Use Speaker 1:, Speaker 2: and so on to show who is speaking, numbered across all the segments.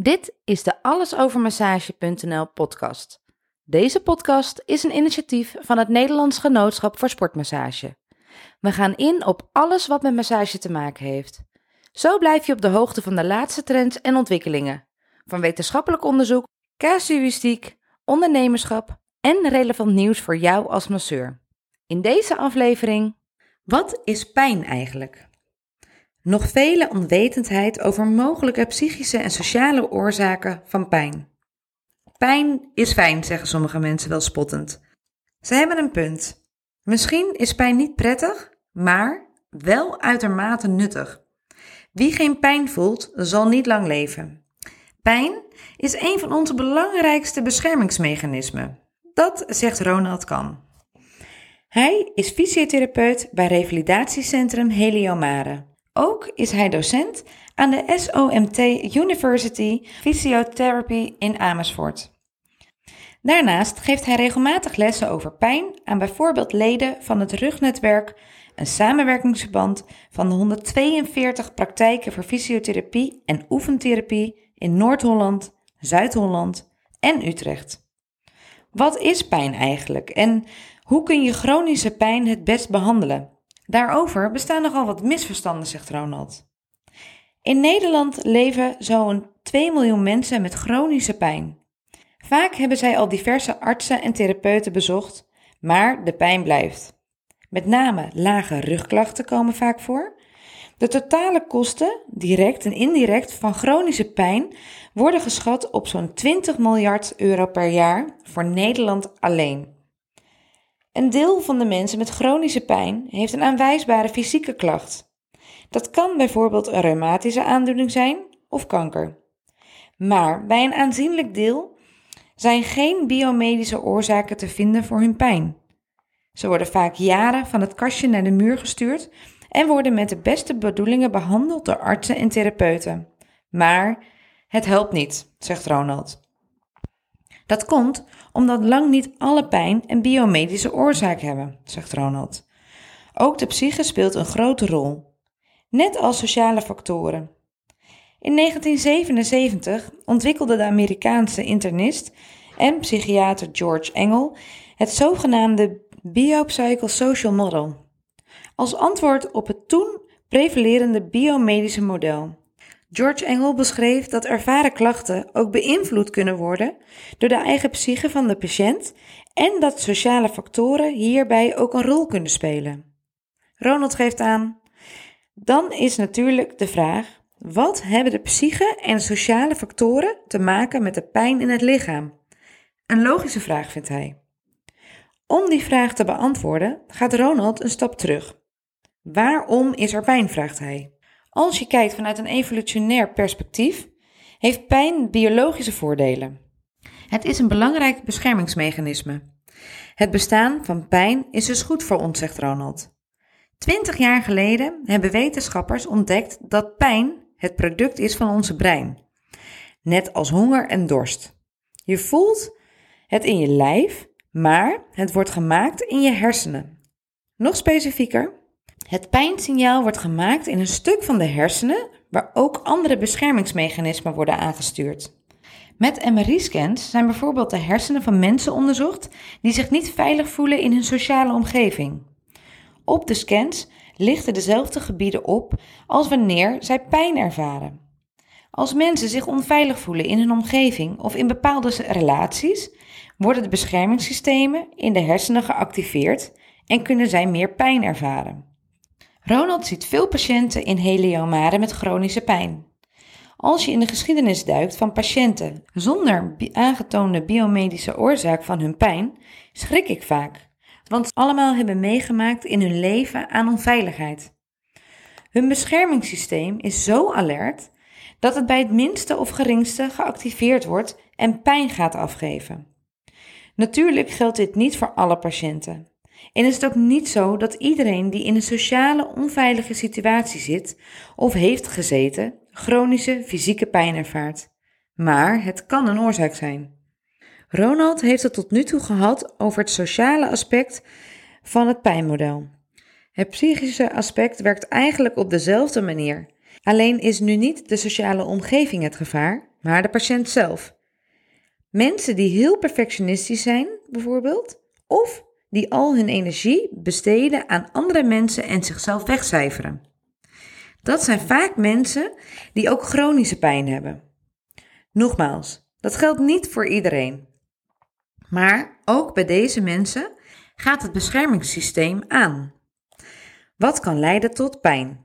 Speaker 1: Dit is de allesovermassage.nl podcast. Deze podcast is een initiatief van het Nederlands Genootschap voor Sportmassage. We gaan in op alles wat met massage te maken heeft. Zo blijf je op de hoogte van de laatste trends en ontwikkelingen. Van wetenschappelijk onderzoek, casuïstiek, ondernemerschap en relevant nieuws voor jou als masseur. In deze aflevering: Wat is pijn eigenlijk? Nog vele onwetendheid over mogelijke psychische en sociale oorzaken van pijn. Pijn is fijn, zeggen sommige mensen wel spottend. Ze hebben een punt. Misschien is pijn niet prettig, maar wel uitermate nuttig. Wie geen pijn voelt, zal niet lang leven. Pijn is een van onze belangrijkste beschermingsmechanismen. Dat zegt Ronald Kan. Hij is fysiotherapeut bij revalidatiecentrum Heliomare. Ook is hij docent aan de SOMT University Physiotherapy in Amersfoort. Daarnaast geeft hij regelmatig lessen over pijn aan bijvoorbeeld leden van het Rugnetwerk, een samenwerkingsverband van de 142 praktijken voor fysiotherapie en oefentherapie in Noord-Holland, Zuid-Holland en Utrecht. Wat is pijn eigenlijk en hoe kun je chronische pijn het best behandelen? Daarover bestaan nogal wat misverstanden, zegt Ronald. In Nederland leven zo'n 2 miljoen mensen met chronische pijn. Vaak hebben zij al diverse artsen en therapeuten bezocht, maar de pijn blijft. Met name lage rugklachten komen vaak voor. De totale kosten, direct en indirect, van chronische pijn worden geschat op zo'n 20 miljard euro per jaar voor Nederland alleen. Een deel van de mensen met chronische pijn heeft een aanwijsbare fysieke klacht. Dat kan bijvoorbeeld een reumatische aandoening zijn of kanker. Maar bij een aanzienlijk deel zijn geen biomedische oorzaken te vinden voor hun pijn. Ze worden vaak jaren van het kastje naar de muur gestuurd en worden met de beste bedoelingen behandeld door artsen en therapeuten. Maar het helpt niet, zegt Ronald. Dat komt omdat lang niet alle pijn een biomedische oorzaak hebben, zegt Ronald. Ook de psyche speelt een grote rol, net als sociale factoren. In 1977 ontwikkelde de Amerikaanse internist en psychiater George Engel het zogenaamde Biopsychosocial Model als antwoord op het toen prevalerende biomedische model. George Engel beschreef dat ervaren klachten ook beïnvloed kunnen worden door de eigen psyche van de patiënt en dat sociale factoren hierbij ook een rol kunnen spelen. Ronald geeft aan: dan is natuurlijk de vraag: wat hebben de psyche en sociale factoren te maken met de pijn in het lichaam? Een logische vraag vindt hij. Om die vraag te beantwoorden gaat Ronald een stap terug. Waarom is er pijn? vraagt hij. Als je kijkt vanuit een evolutionair perspectief, heeft pijn biologische voordelen. Het is een belangrijk beschermingsmechanisme. Het bestaan van pijn is dus goed voor ons, zegt Ronald. Twintig jaar geleden hebben wetenschappers ontdekt dat pijn het product is van onze brein. Net als honger en dorst. Je voelt het in je lijf, maar het wordt gemaakt in je hersenen. Nog specifieker, het pijnsignaal wordt gemaakt in een stuk van de hersenen waar ook andere beschermingsmechanismen worden aangestuurd. Met MRI-scans zijn bijvoorbeeld de hersenen van mensen onderzocht die zich niet veilig voelen in hun sociale omgeving. Op de scans lichten dezelfde gebieden op als wanneer zij pijn ervaren. Als mensen zich onveilig voelen in hun omgeving of in bepaalde relaties, worden de beschermingssystemen in de hersenen geactiveerd en kunnen zij meer pijn ervaren. Ronald ziet veel patiënten in heliomare met chronische pijn. Als je in de geschiedenis duikt van patiënten zonder aangetoonde biomedische oorzaak van hun pijn, schrik ik vaak, want ze allemaal hebben meegemaakt in hun leven aan onveiligheid. Hun beschermingssysteem is zo alert dat het bij het minste of geringste geactiveerd wordt en pijn gaat afgeven. Natuurlijk geldt dit niet voor alle patiënten. En is het ook niet zo dat iedereen die in een sociale onveilige situatie zit of heeft gezeten, chronische fysieke pijn ervaart. Maar het kan een oorzaak zijn. Ronald heeft het tot nu toe gehad over het sociale aspect van het pijnmodel. Het psychische aspect werkt eigenlijk op dezelfde manier. Alleen is nu niet de sociale omgeving het gevaar, maar de patiënt zelf. Mensen die heel perfectionistisch zijn, bijvoorbeeld, of die al hun energie besteden aan andere mensen en zichzelf wegcijferen. Dat zijn vaak mensen die ook chronische pijn hebben. Nogmaals, dat geldt niet voor iedereen. Maar ook bij deze mensen gaat het beschermingssysteem aan. Wat kan leiden tot pijn?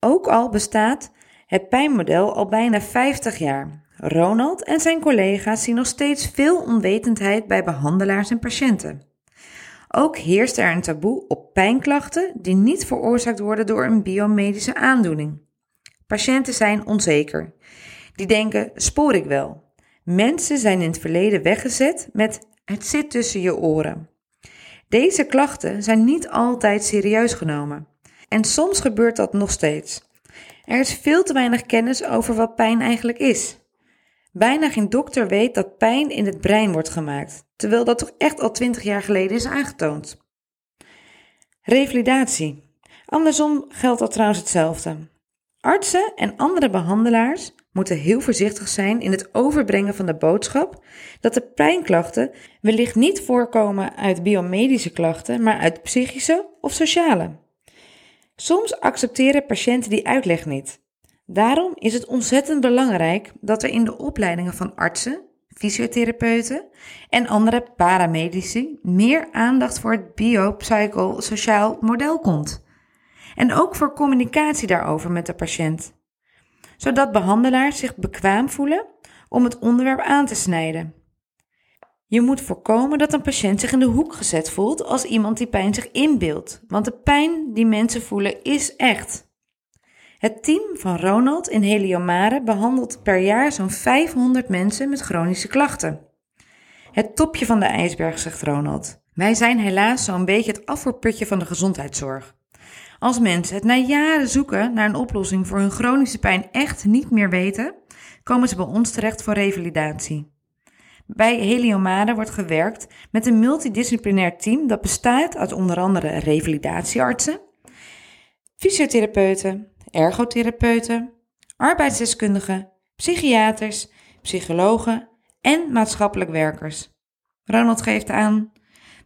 Speaker 1: Ook al bestaat het pijnmodel al bijna 50 jaar. Ronald en zijn collega's zien nog steeds veel onwetendheid bij behandelaars en patiënten. Ook heerst er een taboe op pijnklachten die niet veroorzaakt worden door een biomedische aandoening. Patiënten zijn onzeker. Die denken: spoor ik wel? Mensen zijn in het verleden weggezet met het zit tussen je oren. Deze klachten zijn niet altijd serieus genomen. En soms gebeurt dat nog steeds. Er is veel te weinig kennis over wat pijn eigenlijk is. Bijna geen dokter weet dat pijn in het brein wordt gemaakt, terwijl dat toch echt al twintig jaar geleden is aangetoond. Revalidatie. Andersom geldt dat trouwens hetzelfde. Artsen en andere behandelaars moeten heel voorzichtig zijn in het overbrengen van de boodschap dat de pijnklachten wellicht niet voorkomen uit biomedische klachten, maar uit psychische of sociale. Soms accepteren patiënten die uitleg niet. Daarom is het ontzettend belangrijk dat er in de opleidingen van artsen, fysiotherapeuten en andere paramedici meer aandacht voor het biopsychosociaal model komt. En ook voor communicatie daarover met de patiënt. Zodat behandelaars zich bekwaam voelen om het onderwerp aan te snijden. Je moet voorkomen dat een patiënt zich in de hoek gezet voelt als iemand die pijn zich inbeeldt, want de pijn die mensen voelen is echt. Het team van Ronald in Heliomare behandelt per jaar zo'n 500 mensen met chronische klachten. Het topje van de ijsberg, zegt Ronald. Wij zijn helaas zo'n beetje het afvoerputje van de gezondheidszorg. Als mensen het na jaren zoeken naar een oplossing voor hun chronische pijn echt niet meer weten, komen ze bij ons terecht voor revalidatie. Bij Heliomade wordt gewerkt met een multidisciplinair team dat bestaat uit onder andere revalidatieartsen, fysiotherapeuten, ergotherapeuten, arbeidsdeskundigen, psychiaters, psychologen en maatschappelijk werkers. Ronald geeft aan: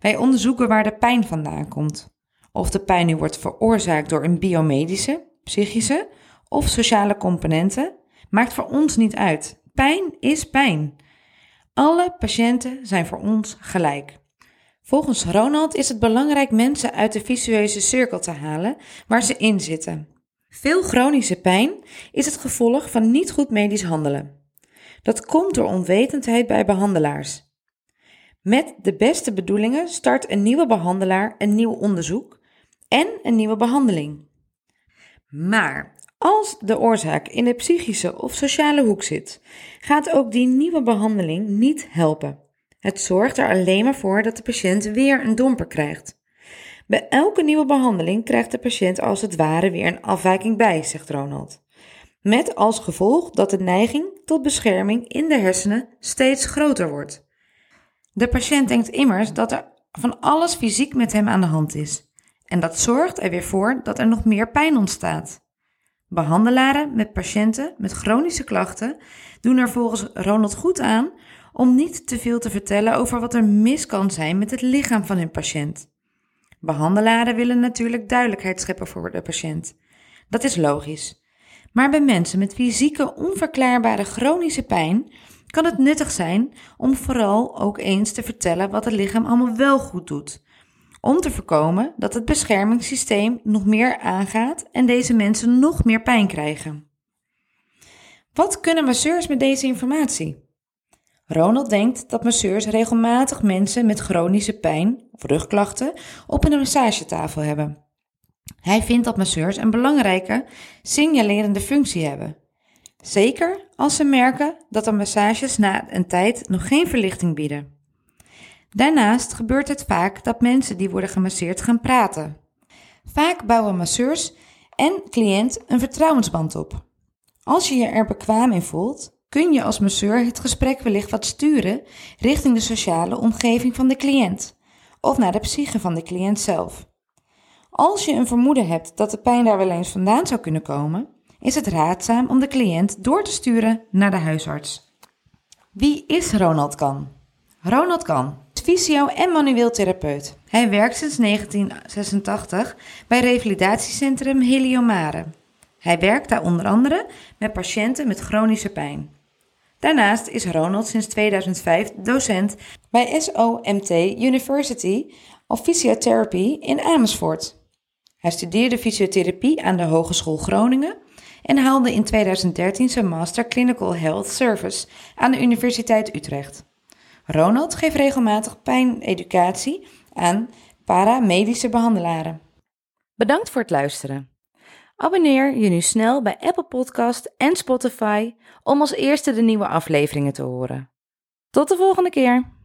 Speaker 1: wij onderzoeken waar de pijn vandaan komt. Of de pijn nu wordt veroorzaakt door een biomedische, psychische of sociale componenten, maakt voor ons niet uit. Pijn is pijn. Alle patiënten zijn voor ons gelijk. Volgens Ronald is het belangrijk mensen uit de visueuze cirkel te halen waar ze in zitten. Veel chronische pijn is het gevolg van niet goed medisch handelen. Dat komt door onwetendheid bij behandelaars. Met de beste bedoelingen start een nieuwe behandelaar een nieuw onderzoek en een nieuwe behandeling. Maar als de oorzaak in de psychische of sociale hoek zit, gaat ook die nieuwe behandeling niet helpen. Het zorgt er alleen maar voor dat de patiënt weer een domper krijgt. Bij elke nieuwe behandeling krijgt de patiënt als het ware weer een afwijking bij, zegt Ronald. Met als gevolg dat de neiging tot bescherming in de hersenen steeds groter wordt. De patiënt denkt immers dat er van alles fysiek met hem aan de hand is. En dat zorgt er weer voor dat er nog meer pijn ontstaat. Behandelaren met patiënten met chronische klachten doen er volgens Ronald goed aan om niet te veel te vertellen over wat er mis kan zijn met het lichaam van hun patiënt. Behandelaren willen natuurlijk duidelijkheid scheppen voor de patiënt. Dat is logisch. Maar bij mensen met fysieke onverklaarbare chronische pijn kan het nuttig zijn om vooral ook eens te vertellen wat het lichaam allemaal wel goed doet. Om te voorkomen dat het beschermingssysteem nog meer aangaat en deze mensen nog meer pijn krijgen. Wat kunnen masseurs met deze informatie? Ronald denkt dat masseurs regelmatig mensen met chronische pijn of rugklachten op een massagetafel hebben. Hij vindt dat masseurs een belangrijke signalerende functie hebben. Zeker als ze merken dat de massages na een tijd nog geen verlichting bieden. Daarnaast gebeurt het vaak dat mensen die worden gemasseerd gaan praten. Vaak bouwen masseurs en cliënt een vertrouwensband op. Als je je er bekwaam in voelt, kun je als masseur het gesprek wellicht wat sturen richting de sociale omgeving van de cliënt of naar de psyche van de cliënt zelf. Als je een vermoeden hebt dat de pijn daar wel eens vandaan zou kunnen komen, is het raadzaam om de cliënt door te sturen naar de huisarts. Wie is Ronald Kan? Ronald Kan is fysio- en manueel therapeut. Hij werkt sinds 1986 bij revalidatiecentrum Heliomare. Hij werkt daar onder andere met patiënten met chronische pijn. Daarnaast is Ronald sinds 2005 docent bij SOMT University of Physiotherapy in Amersfoort. Hij studeerde fysiotherapie aan de Hogeschool Groningen en haalde in 2013 zijn Master Clinical Health Service aan de Universiteit Utrecht. Ronald geeft regelmatig pijneducatie aan paramedische behandelaren. Bedankt voor het luisteren. Abonneer je nu snel bij Apple Podcast en Spotify om als eerste de nieuwe afleveringen te horen. Tot de volgende keer.